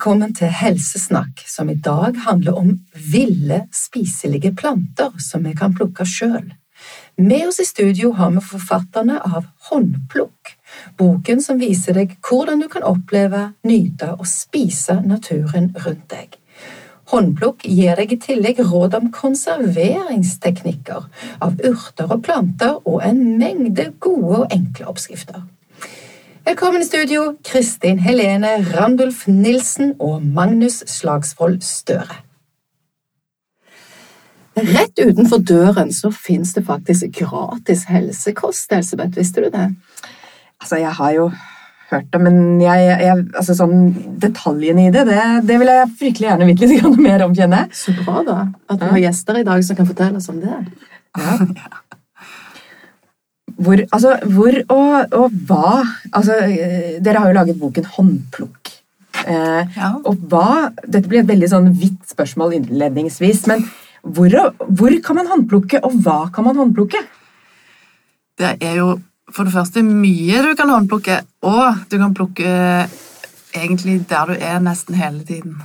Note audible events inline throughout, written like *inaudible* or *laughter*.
Velkommen til Helsesnakk, som i dag handler om ville, spiselige planter som vi kan plukke sjøl. Med oss i studio har vi forfatterne av Håndplukk, boken som viser deg hvordan du kan oppleve, nyte og spise naturen rundt deg. Håndplukk gir deg i tillegg råd om konserveringsteknikker av urter og planter og en mengde gode og enkle oppskrifter. Velkommen i studio, Kristin Helene Randulf Nilsen og Magnus Slagsvold Støre. Rett utenfor døren så fins det faktisk gratis helsekost, Elsebeth. Visste du det? Altså, jeg har jo hørt det, men jeg, jeg, altså, sånn, detaljene i det, det, det vil jeg fryktelig gjerne vite litt mer om, kjenner jeg. Så bra, da. At vi har gjester i dag som kan fortelle oss om det. Ja. *laughs* Hvor, altså, hvor og, og, hva Altså, dere har jo laget boken Håndplukk. Eh, ja. Og hva Dette blir et veldig sånn vidt spørsmål innledningsvis, men hvor, hvor kan man håndplukke, og hva kan man håndplukke? Det er jo for det første mye du kan håndplukke, og du kan plukke egentlig der du er nesten hele tiden,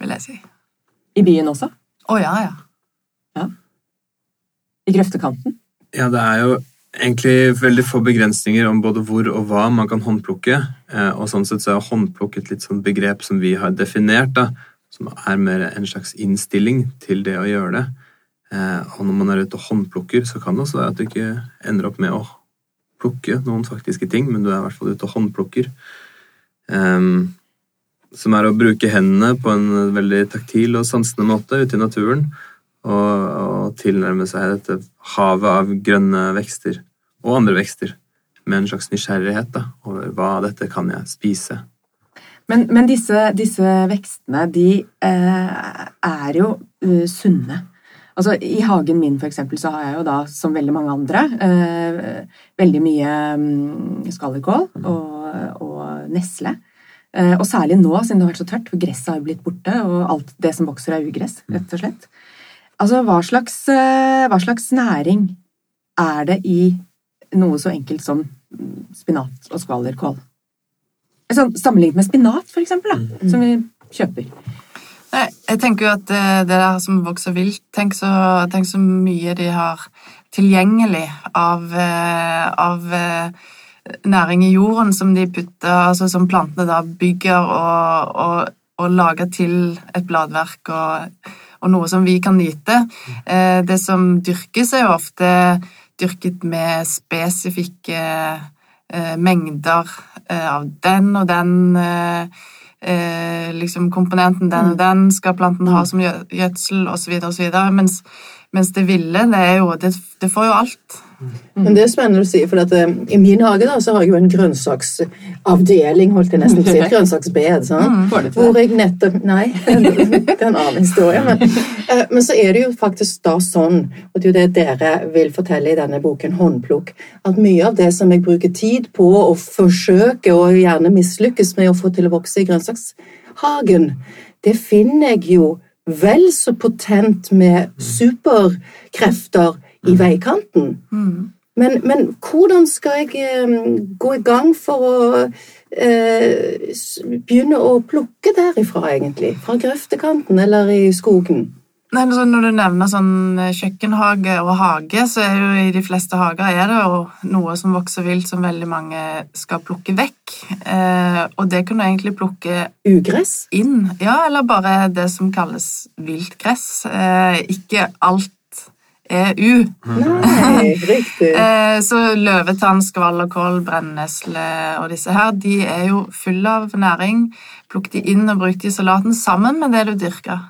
vil jeg si. I byen også? Å ja, ja. ja. I grøftekanten? Ja, det er jo egentlig veldig få begrensninger om både hvor og hva man kan håndplukke. Eh, og sånn sett så er håndplukk et litt sånn begrep som vi har definert, da, som er mer en slags innstilling til det å gjøre det. Eh, og når man er ute og håndplukker, så kan det også være at du ikke ender opp med å plukke noen faktiske ting, men du er i hvert fall ute og håndplukker. Um, som er å bruke hendene på en veldig taktil og sansende måte ute i naturen og, og tilnærme seg dette havet av grønne vekster og andre vekster med en slags nysgjerrighet da, over hva dette kan jeg spise. Men, men disse, disse, vekstene, de eh, er jo uh, sunne. Altså, I hagen min for eksempel, så har jeg jo da, som veldig mange andre, eh, veldig mye um, skallerkål og, og nesle. Eh, og særlig nå, siden det har vært så tørt, for gresset har jo blitt borte, og alt det som vokser, er ugress, rett og slett. Altså, hva slags, eh, hva slags næring er det i noe så enkelt som spinat og skvallerkål? Sånn, sammenlignet med spinat, for eksempel, da, mm. som vi kjøper. Nei, jeg tenker jo at det, det der som vokser vilt, tenk så, tenk så, mye de har tilgjengelig av, eh, av eh, næring i jorden som de putter, altså som plantene da bygger og, og, og lager til et bladverk og og noe som vi kan nyte. Eh, det som dyrkes, er jo ofte dyrket med spesifikke eh, mengder eh, av den og den liksom komponenten den og mm. den skal planten ha mm. som gjødsel osv. osv. Mens, mens det ville, det er jo Det, det får jo alt. Men det er spennende å si, for at, uh, I min hage da, så har jeg jo en grønnsaksavdeling, holdt jeg nesten på å si, *laughs* et grønnsaksbed. Mm, hvor jeg nettopp Nei, *laughs* det er en annen historie. Men, uh, men, så er det jo faktisk da sånn, og det er jo det dere vil fortelle i denne boken, Håndplukk, at mye av det som jeg bruker tid på å forsøke, og gjerne mislykkes med å få til å vokse i grønnsakshagen, det finner jeg jo vel så potent med superkrefter i veikanten. Mm. Men, men, hvordan skal jeg gå i gang for å eh, begynne å plukke derifra, egentlig? Fra grøftekanten eller i skogen? Nei, Når du nevner sånn eh, kjøkkenhage og hage, så er jo i de fleste hager er det jo noe som vokser vilt som veldig mange skal plukke vekk. Eh, og det kan du egentlig plukke Ugress? Inn. Ja, eller bare det som kalles viltgress. Eh, ikke alt er U. Nei, riktig. *laughs* Eh, så løvetann, skvallerkål, brennesle og disse her, de er jo fulle av næring. Plukk de inn og bruk de i salaten sammen med det du dyrker.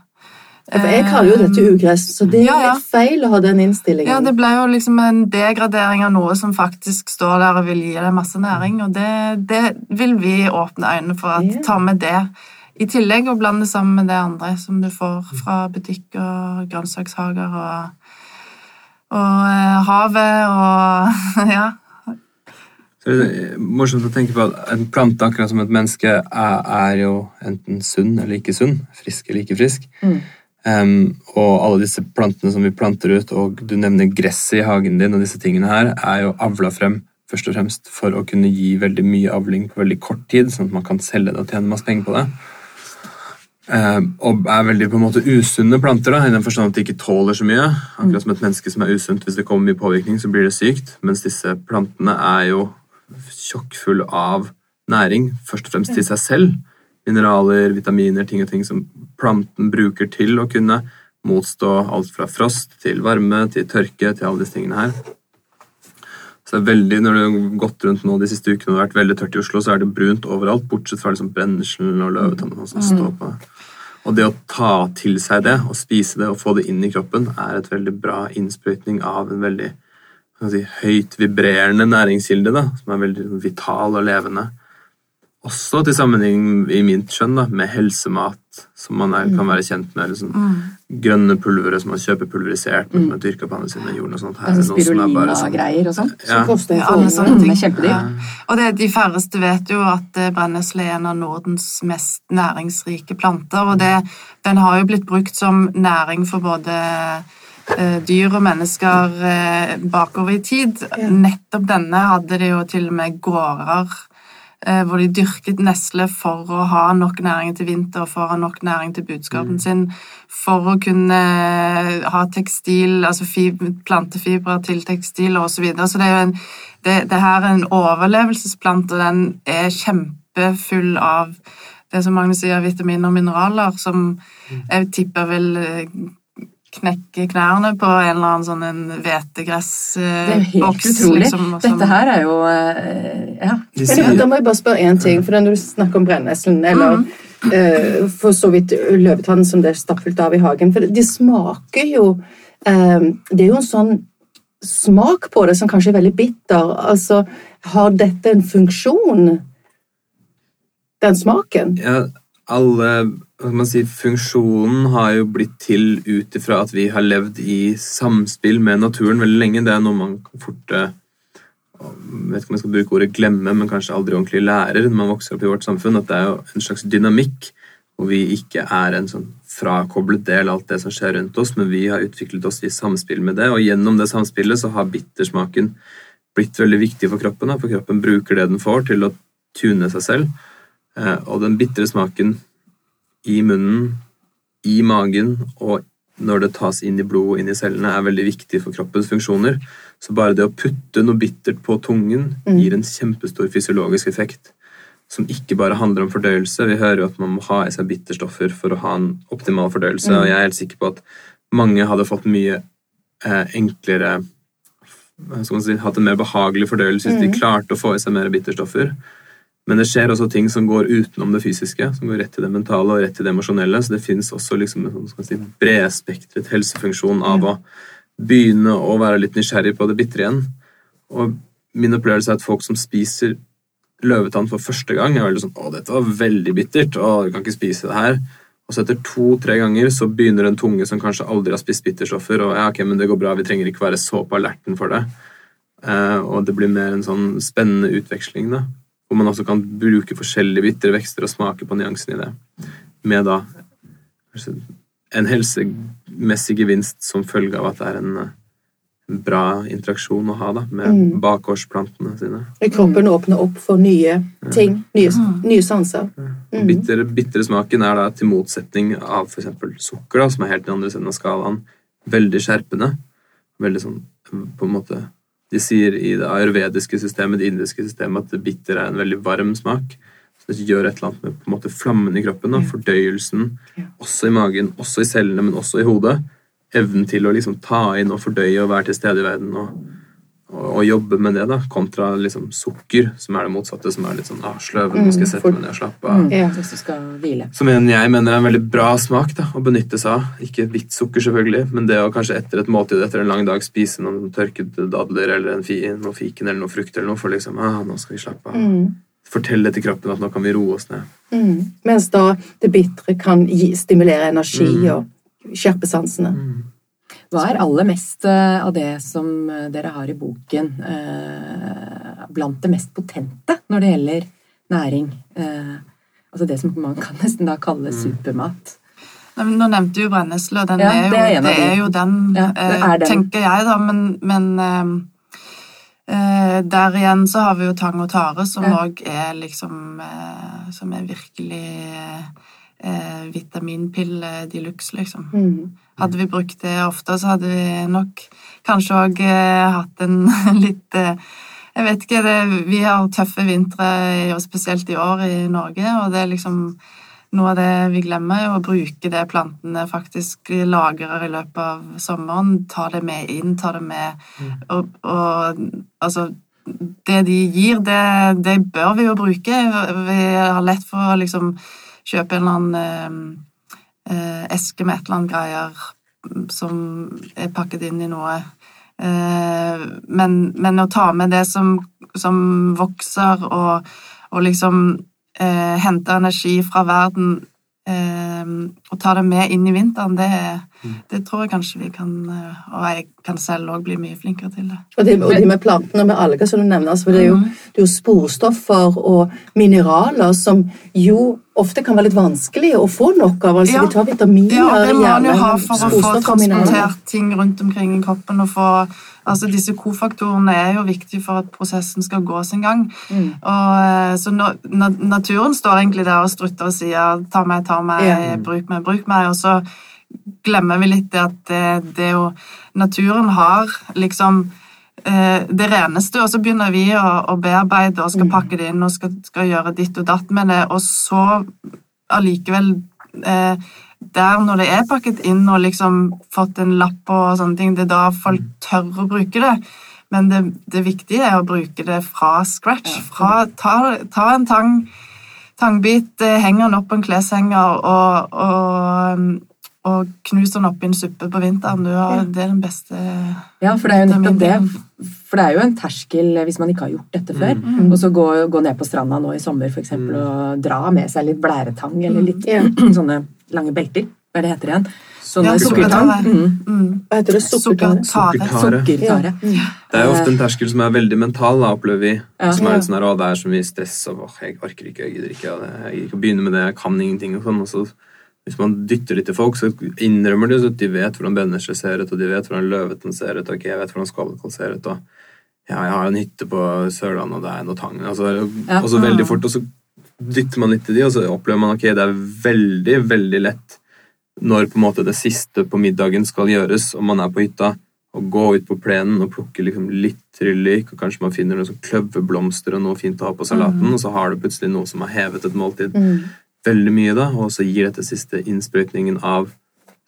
Jeg kaller jo dette eh, ugress, så det er ja, ja. feil å ha den innstillingen. Ja, Det ble jo liksom en degradering av noe som faktisk står der og vil gi deg masse næring, og det, det vil vi åpne øynene for at ja. ta med det i tillegg og blande sammen med det andre som du får fra butikk og grønnsakshager og og eh, havet og *laughs* ja. Så det er morsomt å tenke på at En plante, akkurat som et menneske, er, er jo enten sunn eller ikke sunn. Frisk eller ikke frisk. Mm. Um, og alle disse plantene som vi planter ut, og du nevner gresset i hagen din, og disse tingene her, er jo avla frem først og fremst for å kunne gi veldig mye avling på veldig kort tid, sånn at man kan selge det og tjene masse penger på det. Eh, og er veldig på en måte usunne planter, da, i den forstand at de ikke tåler så mye. Akkurat som et menneske som er usunt. Hvis det kommer mye påvirkning, så blir det sykt. Mens disse plantene er jo tjokkfulle av næring, først og fremst til seg selv. Mineraler, vitaminer, ting og ting som planten bruker til å kunne motstå alt fra frost til varme til tørke til alle disse tingene her. Så det er veldig, Når du har gått rundt nå de siste ukene og det har vært veldig tørt i Oslo, så er det brunt overalt, bortsett fra liksom brenneslen og løvetann som står på. Og det å ta til seg det og spise det og få det inn i kroppen er et veldig bra innsprøytning av en veldig si, høyt vibrerende næringskilde, da, som er veldig vital og levende. Også til sammenligning i mitt skjønn da, med helsemat, som man er, kan være kjent med. Liksom, mm. Grønne pulvere som man kjøper pulverisert, men som er dyrka på andre siden av jorden. og sånt. Her, altså Spirulina-greier og sånt? Ja. Som koster alle sånne ting. Kjempedyr. Ja. Og det, de færreste vet jo at eh, brennesle er en av Nordens mest næringsrike planter. Og det, den har jo blitt brukt som næring for både eh, dyr og mennesker eh, bakover i tid. Nettopp denne hadde de jo til og med gårder hvor de dyrket nesle for å ha nok næring til vinter, for å ha nok næring til budskapen mm. sin, for å kunne eh, ha tekstil, altså plantefibre til tekstil osv. Så, videre. så det er jo en, det, det her er en overlevelsesplante, og den er kjempefull av det som Magnus sier, vitaminer og mineraler, som mm. jeg tipper vil eh, knekke knærne på en eller annen sånn hvetegressboks. det er helt utrolig. Liksom, Dette her er jo eh, Ja. Men, da må jeg bare spørre én ting. for Når du snakker om brenneslen, eller mm. uh, for så vidt løvetann som det er stappfullt av i hagen For de smaker jo um, Det er jo en sånn smak på det som kanskje er veldig bitter. Altså, har dette en funksjon, den smaken? Ja, alle si, Funksjonen har jo blitt til ut ifra at vi har levd i samspill med naturen veldig lenge. Det er noe man fort jeg vet ikke om jeg skal bruke ordet glemme, men kanskje aldri ordentlig lærer når man vokser opp i vårt samfunn. At det er jo en slags dynamikk hvor vi ikke er en sånn frakoblet del av alt det som skjer rundt oss, men vi har utviklet oss i samspill med det, og gjennom det samspillet så har bittersmaken blitt veldig viktig for kroppen. For kroppen bruker det den får, til å tune seg selv. Eh, og den bitre smaken i munnen, i magen og når det tas inn i blodet og inn i cellene, er veldig viktig for kroppens funksjoner. Så bare det å putte noe bittert på tungen mm. gir en kjempestor fysiologisk effekt. Som ikke bare handler om fordøyelse. Vi hører jo at man må ha i seg bitterstoffer for å ha en optimal fordøyelse, mm. og jeg er helt sikker på at mange hadde fått mye eh, enklere si, Hatt en mer behagelig fordøyelse hvis mm. de klarte å få i seg mer bitterstoffer. Men det skjer også ting som går utenom det fysiske, som går rett til det mentale og rett til det emosjonelle. Så det fins også liksom en sånn, si, bredspektret helsefunksjon av å begynne å være litt nysgjerrig på det bitre igjen. Og min opplevelse er at folk som spiser løvetann for første gang, er veldig sånn 'Å, dette var veldig bittert. Å, du kan ikke spise det her.' Og så etter to-tre ganger så begynner en tunge som kanskje aldri har spist bitterstoffer, og ja, ok, men det går bra, vi trenger ikke være så på alerten for det. Uh, og det blir mer en sånn spennende utveksling, da hvor man også kan bruke forskjellige bitre vekster og smake på nyansen i det. Med da en helsemessig gevinst som følge av at det er en, en bra interaksjon å ha da, med mm. bakgårdsplantene sine. Kroppen åpner opp for nye ting, nye, nye sanser. Mm. Bitter, bitre smaken er da til motsetning av f.eks. sukker, da, som er helt i andre siden av skalaen, veldig skjerpende. Veldig sånn på en måte de sier i det ayurvediske systemet, det indiske systemet, at bitter er en veldig varm smak. Så det gjør et eller annet med på en måte flammen i kroppen. Da. Fordøyelsen, også i magen, også i cellene, men også i hodet. Evnen til å liksom ta inn og fordøye og være til stede i verden. og å jobbe med det, da, kontra liksom sukker, som er det motsatte, som er litt sånn ah, sløven, nå skal jeg sette meg ned og slappe av. Mm, ja, hvis du skal hvile. Som jeg mener er en veldig bra smak da, å benytte seg av. Ikke hvitt sukker, selvfølgelig, men det å kanskje etter et måltid etter en lang dag spise noen tørkede dadler eller en fi, noe fiken eller noe frukt eller noe, for liksom ah, nå skal vi slappe av. Mm. Fortelle til kroppen at nå kan vi roe oss ned. Mm. Mens da det bitre kan gi, stimulere energi mm. og skjerpe sansene. Mm. Hva er aller mest eh, av det som eh, dere har i boken, eh, blant det mest potente når det gjelder næring? Altså det som man kan *laughs* nesten da kalle mm. supermat. Nå nevnte du brennesle, og ja, er jo, det, er det, er jo den, ja, er den, tenker jeg, da. Men, men Eh, der igjen så har vi jo tang og tare, som òg ja. er liksom Som er virkelig eh, vitaminpille de luxe, liksom. Mm. Hadde vi brukt det ofte, så hadde vi nok kanskje òg eh, hatt en *laughs* litt eh, Jeg vet ikke, det, vi har tøffe vintre, spesielt i år i Norge, og det er liksom noe av det vi glemmer, er å bruke det plantene faktisk lagrer i løpet av sommeren. Ta det med inn, ta det med mm. og, og, altså Det de gir, det, det, bør vi jo bruke. Vi har lett for å liksom kjøpe en eller annen eh, eh, eske med et eller annet greier som er pakket inn i noe. Eh, men, men, å ta med det som, som vokser, og, og liksom eh, hente energi fra verden og ta det med inn i vinteren, det, mm. det, tror jeg kanskje vi kan eh, Og jeg kan selv òg bli mye flinkere til det. Og det, og de med plantene og med alger, som du nevner, altså, det, er jo, mm. det er jo sporstoffer og mineraler som jo ofte kan være litt vanskelig å få nok av. altså ja. Vi tar vitaminer Ja, det må man jo ha for å få transportert ting rundt omkring i kroppen. og få, altså Disse kofaktorene er jo viktige for at prosessen skal gå sin gang. Mm. Og, eh, så no, na, Naturen står egentlig der og strutter og sier 'ta meg, ta meg, ja. bruk meg, bruk meg'. og så glemmer vi litt det at det, det er jo Naturen har liksom Eh, det reneste, og så begynner vi å, å, bearbeide og skal mm. pakke det inn og skal, skal, gjøre ditt og datt med det, og så allikevel eh, Der når det er pakket inn og liksom fått en lapp og sånne ting, det er da folk mm. tør å bruke det. Men det, det viktige er å bruke det fra scratch. Fra, ta, ta en tang, tangbit, eh, henger den opp på en kleshenger og, og og knuser den oppi en suppe på vinteren. Har, ja. Det er den beste Ja, for det er jo nettopp det. For det er jo en terskel hvis man ikke har gjort dette før. Mm. mm. Og så gå, gå, ned på stranda nå i sommer for eksempel, mm. og dra med seg litt blæretang eller litt mm. *clears throat* sånne lange belter. Hva er det heter igjen? Sånne ja, sukkertare. Mm. mm. Hva heter det? Sukkertare? Sukkertare. Sukkertare. Det er jo ofte en terskel som er veldig mental, da, opplever vi. Som er litt sånn her, å, det er så mye stress, og jeg orker ikke, jeg gidder ikke, jeg gidder ikke å begynne med det, jeg kan ingenting, og sånn. og så hvis man dytter litt til folk, så innrømmer de at de vet hvordan Bennesle ser ut, og de vet hvordan løveten ser ut, og jeg vet hvordan Skålekål ser ut, og ja, jeg har en hytte på Sørlandet, og det er noe tang altså, ja. Og så veldig fort, og så dytter man litt til de, og så opplever man ok, det er veldig, veldig lett når på en måte det siste på middagen skal gjøres, og man er på hytta, å gå ut på plenen og plukke liksom litt tryllik, og kanskje man finner noen sånn kløverblomster og noe fint å ha på salaten, mm. og så har du plutselig noe som har hevet et måltid. Mm veldig mye, da, og så gir dette siste innsprøytningen av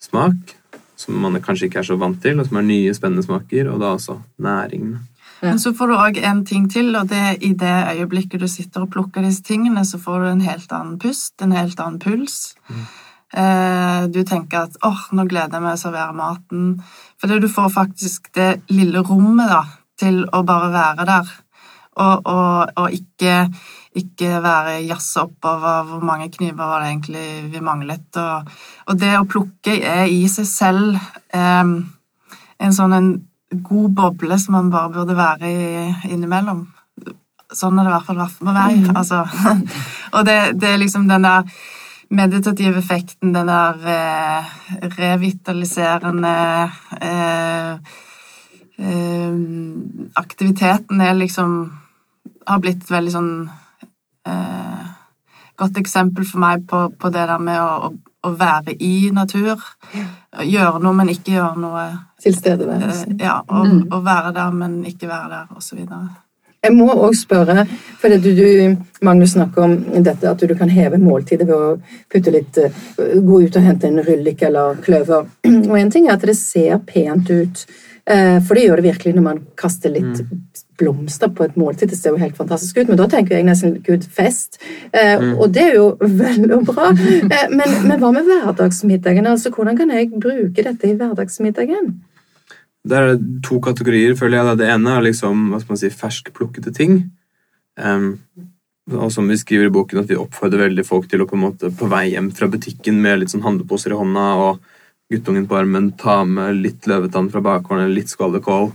smak, som man kanskje ikke er så vant til, og som er nye, spennende smaker, og da også næringen. Ja. Men så får du òg en ting til, og det er i det øyeblikket du sitter og plukker disse tingene, så får du en helt annen pust, en helt annen puls. Mm. Eh, du tenker at 'åh, oh, nå gleder jeg meg å servere maten'. Fordi du får faktisk det lille rommet da, til å bare være der, og, og, og ikke ikke være jazza oppover hvor mange kniver var det egentlig vi manglet. Og, og det å plukke er i seg selv eh, en sånn en god boble som man bare burde være i innimellom. Sånn er det i hvert fall vært for meg. Mm. Altså, *laughs* og det, det, er liksom den der meditative effekten, den der eh, revitaliserende eh, eh, Aktiviteten er liksom har blitt veldig sånn eh, godt eksempel for meg på, på det der med å, å, være i natur. Gjøre noe, men ikke gjøre noe. Tilstedeværelse. Eh, ja, og, mm. og, være der, men ikke være der, osv. Jeg må òg spørre, for du, du, Magnus snakker om dette at du kan heve måltidet ved å putte litt eh, Gå ut og hente en ryllik eller kløver. Og en ting er at det ser pent ut Eh, for det gjør det virkelig når man kaster litt mm. blomster på et måltid. Det ser jo helt fantastisk ut, men da tenker jeg nesten gud, fest. Eh, mm. Og det er jo *laughs* veldig bra. Eh, men, men, hva med hverdagsmiddagen? Altså, Hvordan kan jeg bruke dette i hverdagsmiddagen? Det er to kategorier, føler jeg. Det ene er liksom, hva skal man si, ferskplukkede ting. Um, og som vi skriver i boken, at vi oppfordrer veldig folk til å på en måte på vei hjem fra butikken med litt sånn handleposer i hånda og guttungen på armen, ta med litt løvetann fra bakgården litt skålekål,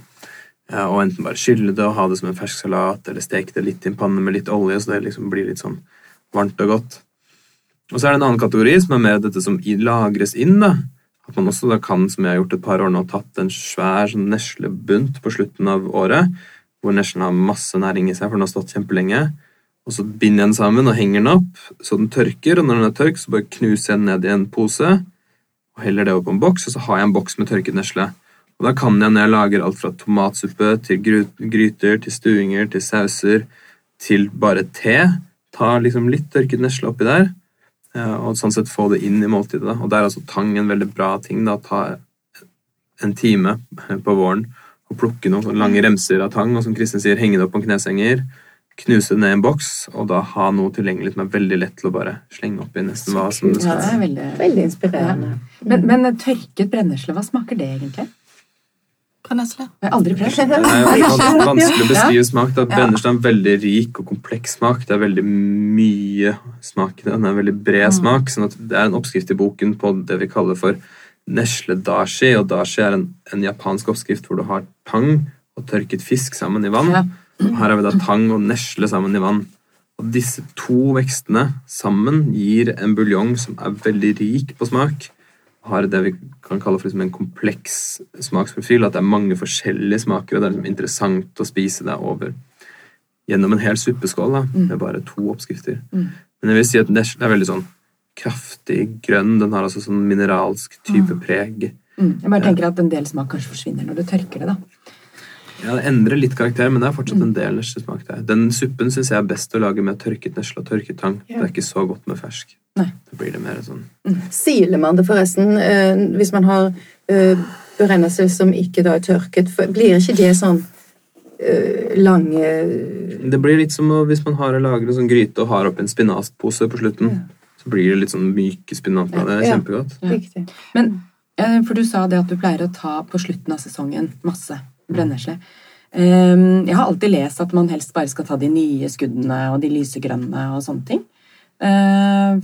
og enten bare skylle det og ha det som en fersk salat, eller steke det litt i en panne med litt olje, så det liksom blir litt sånn varmt og godt. Og så er det en annen kategori som er mer dette som lagres inn. da. At man også da kan, som jeg har gjort et par år nå, tatt en svær sånn neslebunt på slutten av året, hvor neslen har masse næring i seg, for den har stått kjempelenge. Og så binder jeg den sammen og henger den opp så den tørker. Og når den er tørk, så bare knuser jeg den ned i en pose og heller det opp på en boks, og så har jeg en boks med tørket nesle. Og da kan jeg, når jeg lager alt fra tomatsuppe til gryter, til stuinger, til sauser, til bare te, ta liksom litt tørket nesle oppi der, og sånn sett få det inn i måltidet. Da. Og der er altså tang en veldig bra ting. da, Ta en time på våren og plukke noen lange remser av tang, og som Kristin sier, henge det opp på en knesenger knuse det ned i en boks, og da ha noe tilgjengelig som er veldig lett til å bare slenge opp i nesten hva som det skal. Ja, det er veldig, veldig inspirerende. Ja. Men, men, tørket brennesle, hva smaker det egentlig? Brennesle? Jeg har aldri prøvd. Det er *laughs* vanskelig å beskrive smak. Da. Brennesle er en veldig rik og kompleks smak. Det er veldig mye smak i den. det. Er en veldig bred mm. smak. sånn at Det er en oppskrift i boken på det vi kaller for nesle dashi. Og dashi er en, en japansk oppskrift hvor du har tang og tørket fisk sammen i vann. Ja. Her har vi da tang og nesle sammen i vann. Og disse to vekstene sammen gir en buljong som er veldig rik på smak. Har det vi kan kalle for liksom en kompleks smaksprofil. At det er mange forskjellige smaker, og det er liksom interessant å spise det over gjennom en hel suppeskål da, mm. med bare to oppskrifter. Mm. Men jeg vil si at nesle er veldig sånn kraftig grønn. Den har altså sånn mineralsk type mm. preg. Mm. Jeg bare tenker at en del smak kanskje forsvinner når du tørker det. da. Ja, Det endrer litt karakter, men det er fortsatt en del neslesmak der. Den suppen syns jeg er best å lage med tørket nesle og tørket tang. Ja. Det er ikke så godt med fersk. Nei. Da blir det mer sånn mm. Siler man det forresten eh, hvis man har eh, brennesle som ikke da er tørket? Blir ikke det sånn eh, lange Det blir litt som hvis man har en sånn gryte og har oppi en spinatpose på slutten. Ja. Så blir det litt sånn myke spinatblader. Det er kjempegodt. Ja. Men For du sa det at du pleier å ta på slutten av sesongen masse brennesle. Ehm, jeg har alltid lest at man helst bare skal ta de nye skuddene og de lysegrønne og sånne ting. Ehm,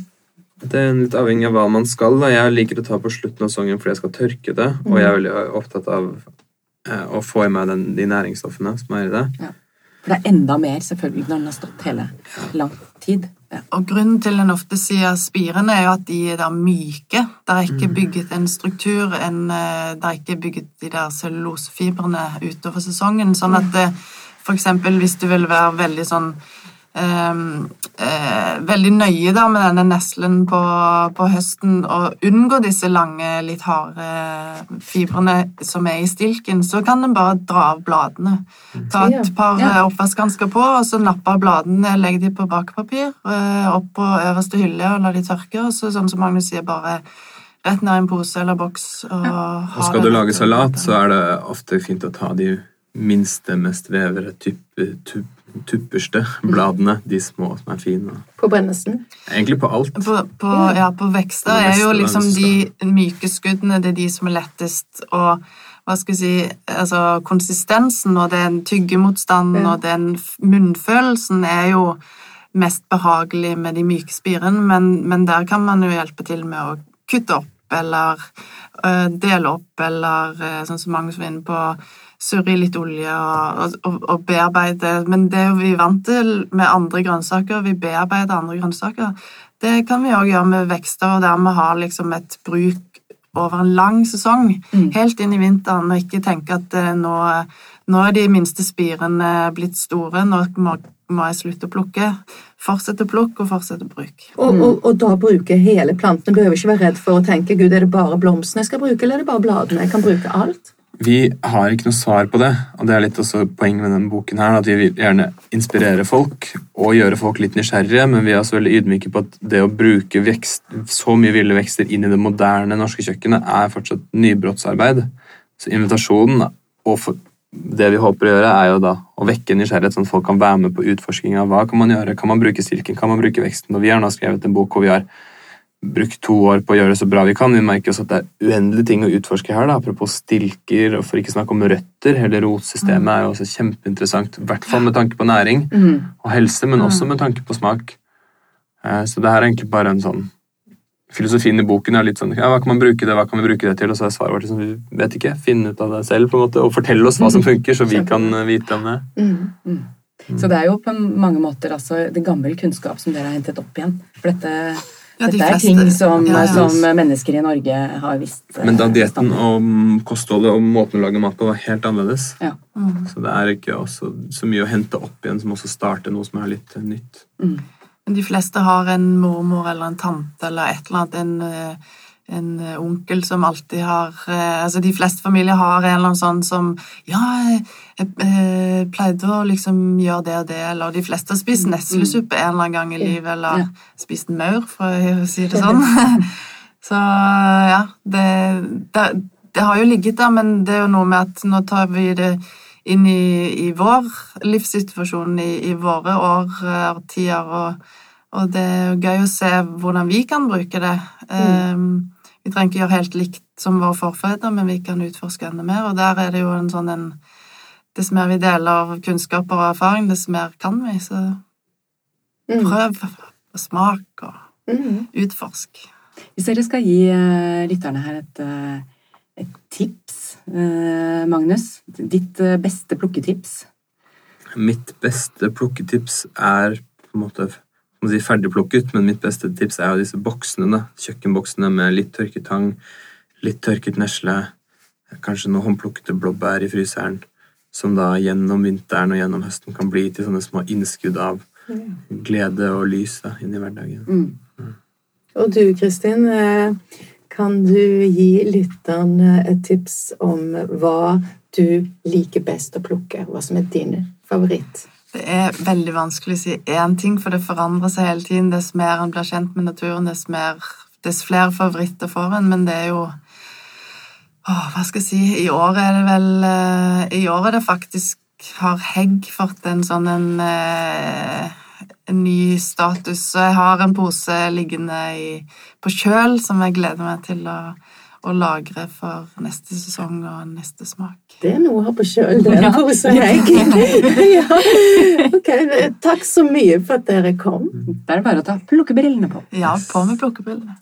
det er litt avhengig av hva man skal. Da. Jeg liker å ta på slutten av sesongen fordi jeg skal tørke det, og jeg er veldig opptatt av eh, å få i meg den, de næringsstoffene som er i det. Ja. For det er enda mer, selvfølgelig, når den har stått hele lang tid. Og Grunnen til en ofte sier spirene, er jo at de er myke. Det er ikke mm. bygget en struktur, en, eh, det er ikke bygget de der cellulosefibrene utover sesongen. Sånn at det, eh, eksempel hvis du vil være veldig sånn veldig nøye da med denne neslen på, på, høsten og unngå disse lange, litt harde fibrene som er i stilken, så kan en bare dra av bladene. Ta et par ja. oppvaskhansker på, og så nappe av bladene, legge de på bakepapir eh, opp på øverste hylle og la de tørke. og så, sånn som Magnus sier, bare rett ned i en pose eller boks. Og, ja. og skal du lage salat, så er det ofte fint å ta de minste, mest vevere type, type tupperste bladene, de små som er fine. På brennesten? Egentlig på alt. På, på, ja, på vekster er jo liksom de myke skuddene det er de som er lettest å hva skal jeg si, altså Konsistensen og den tyggemotstanden ja. og den munnfølelsen er jo mest behagelig med de myke spirene, men, men, der kan man jo hjelpe til med å kutte opp eller uh, dele opp, eller uh, sånn som mange var inne på surre i litt olje og, og, og, bearbeide. Men det er vi vant til med andre grønnsaker. Vi bearbeider andre grønnsaker. Det kan vi òg gjøre med vekster, og dermed ha liksom et bruk over en lang sesong. Mm. Helt inn i vinteren, og ikke tenke at eh, nå, nå, er de minste spirene blitt store, nå må, må jeg slutte å plukke. Fortsette å plukke og fortsette å bruke. Og, og, og, da bruke hele planten. Du behøver ikke være redd for å tenke gud, er det bare blomstene jeg skal bruke, eller er det bare bladene? Jeg kan bruke alt. Vi har ikke noe svar på det, og det er litt også poenget med denne boken. her, at Vi vil gjerne inspirere folk og gjøre folk litt nysgjerrige, men vi er også veldig ydmyke på at det å bruke vekst, så mye ville vekster inn i det moderne norske kjøkkenet er fortsatt nybrottsarbeid. Så invitasjonen og det vi håper å gjøre, er jo da å vekke nysgjerrighet, sånn at folk kan være med på utforsking av hva kan man gjøre. Kan man bruke silken, kan man bruke veksten? Og vi har nå skrevet en bok hvor vi har brukt to år på å gjøre det så bra vi kan. Vi merker også at det er uendelige ting å utforske her. Da. Apropos stilker, og for ikke snakke om røtter. Hele rotsystemet er jo også kjempeinteressant, i hvert fall med tanke på næring mm. og helse, men også med tanke på smak. Eh, så det her er egentlig bare en sånn Filosofien i boken er litt sånn ja, Hva kan man bruke det hva kan vi bruke det til? Og så er svaret vårt liksom, vi vet ikke. Finne ut av det selv på en måte, og fortelle oss hva som funker, så vi kan eh, vite om det. Mm. Mm. Så det er jo på mange måter altså, det gammel kunnskap som dere har hentet opp igjen. For dette Ja, de Dette er ting som, ja, ja. som, mennesker i Norge har visst. Men da dietten og kostholdet og måten å lage mat på var helt annerledes. Mm. Så det er ikke også så mye å hente opp igjen som også starter noe som er litt nytt. Mm. De fleste har en mormor eller en tante eller et eller annet, en en eh, onkel som alltid har eh, Altså, de fleste familier har en eller annen sånn som Ja, jeg, jeg, jeg pleide å liksom gjøre det og det, eller de fleste har spist mm, neslesuppe en eller annen gang i livet, eller ja. spist maur, for å *laughs* si det sånn. *laughs* *laughs* Så ja, det, det, det, har jo ligget der, men det er jo noe med at nå tar vi det inn i, i vår livssituasjon, i, i våre årtier, og, og det er jo gøy å se hvordan vi kan bruke det. Mm. Um, vi trenger ikke gjøre helt likt som våre forfedre, men vi kan utforske enda mer. Og der er det jo en sånn en Dess mer vi deler kunnskaper og erfaring, dess mer kan vi. Så mm. prøv og smak og mm. utforsk. Hvis dere skal gi uh, lytterne her et, uh, et tips, uh, Magnus Ditt beste plukketips? Mitt beste plukketips er på en måte si ferdigplukket, men mitt beste tips er jo disse boksene. da, Kjøkkenboksene med litt tørket tang, litt tørket nesle, kanskje noen håndplukkede blåbær i fryseren, som da gjennom vinteren og gjennom høsten kan bli til sånne små innskudd av glede og lys da, inn i hverdagen. Mm. Mm. Og du, Kristin, eh, kan du gi lytterne et tips om hva du liker best å plukke? Hva som er din favoritt? Det er veldig vanskelig å si én ting, for det forandrer seg hele tiden. Dess mer en blir kjent med naturen, dess, mer, dess flere favoritter får en. Men det er jo åh, Hva skal jeg si I år er det vel eh, I år er det faktisk Har Hegg fått en sånn en, eh, en ny status. Så jeg har en pose liggende i, på kjøl som jeg gleder meg til å å lagre for neste sesong og neste smak. Det er noe å ha på kjøl, det. er en pose, *laughs* ja. Ok, Takk så mye for at dere kom. Da er det bare å ta plukkebrillene på. Ja, på med plukkebrillene.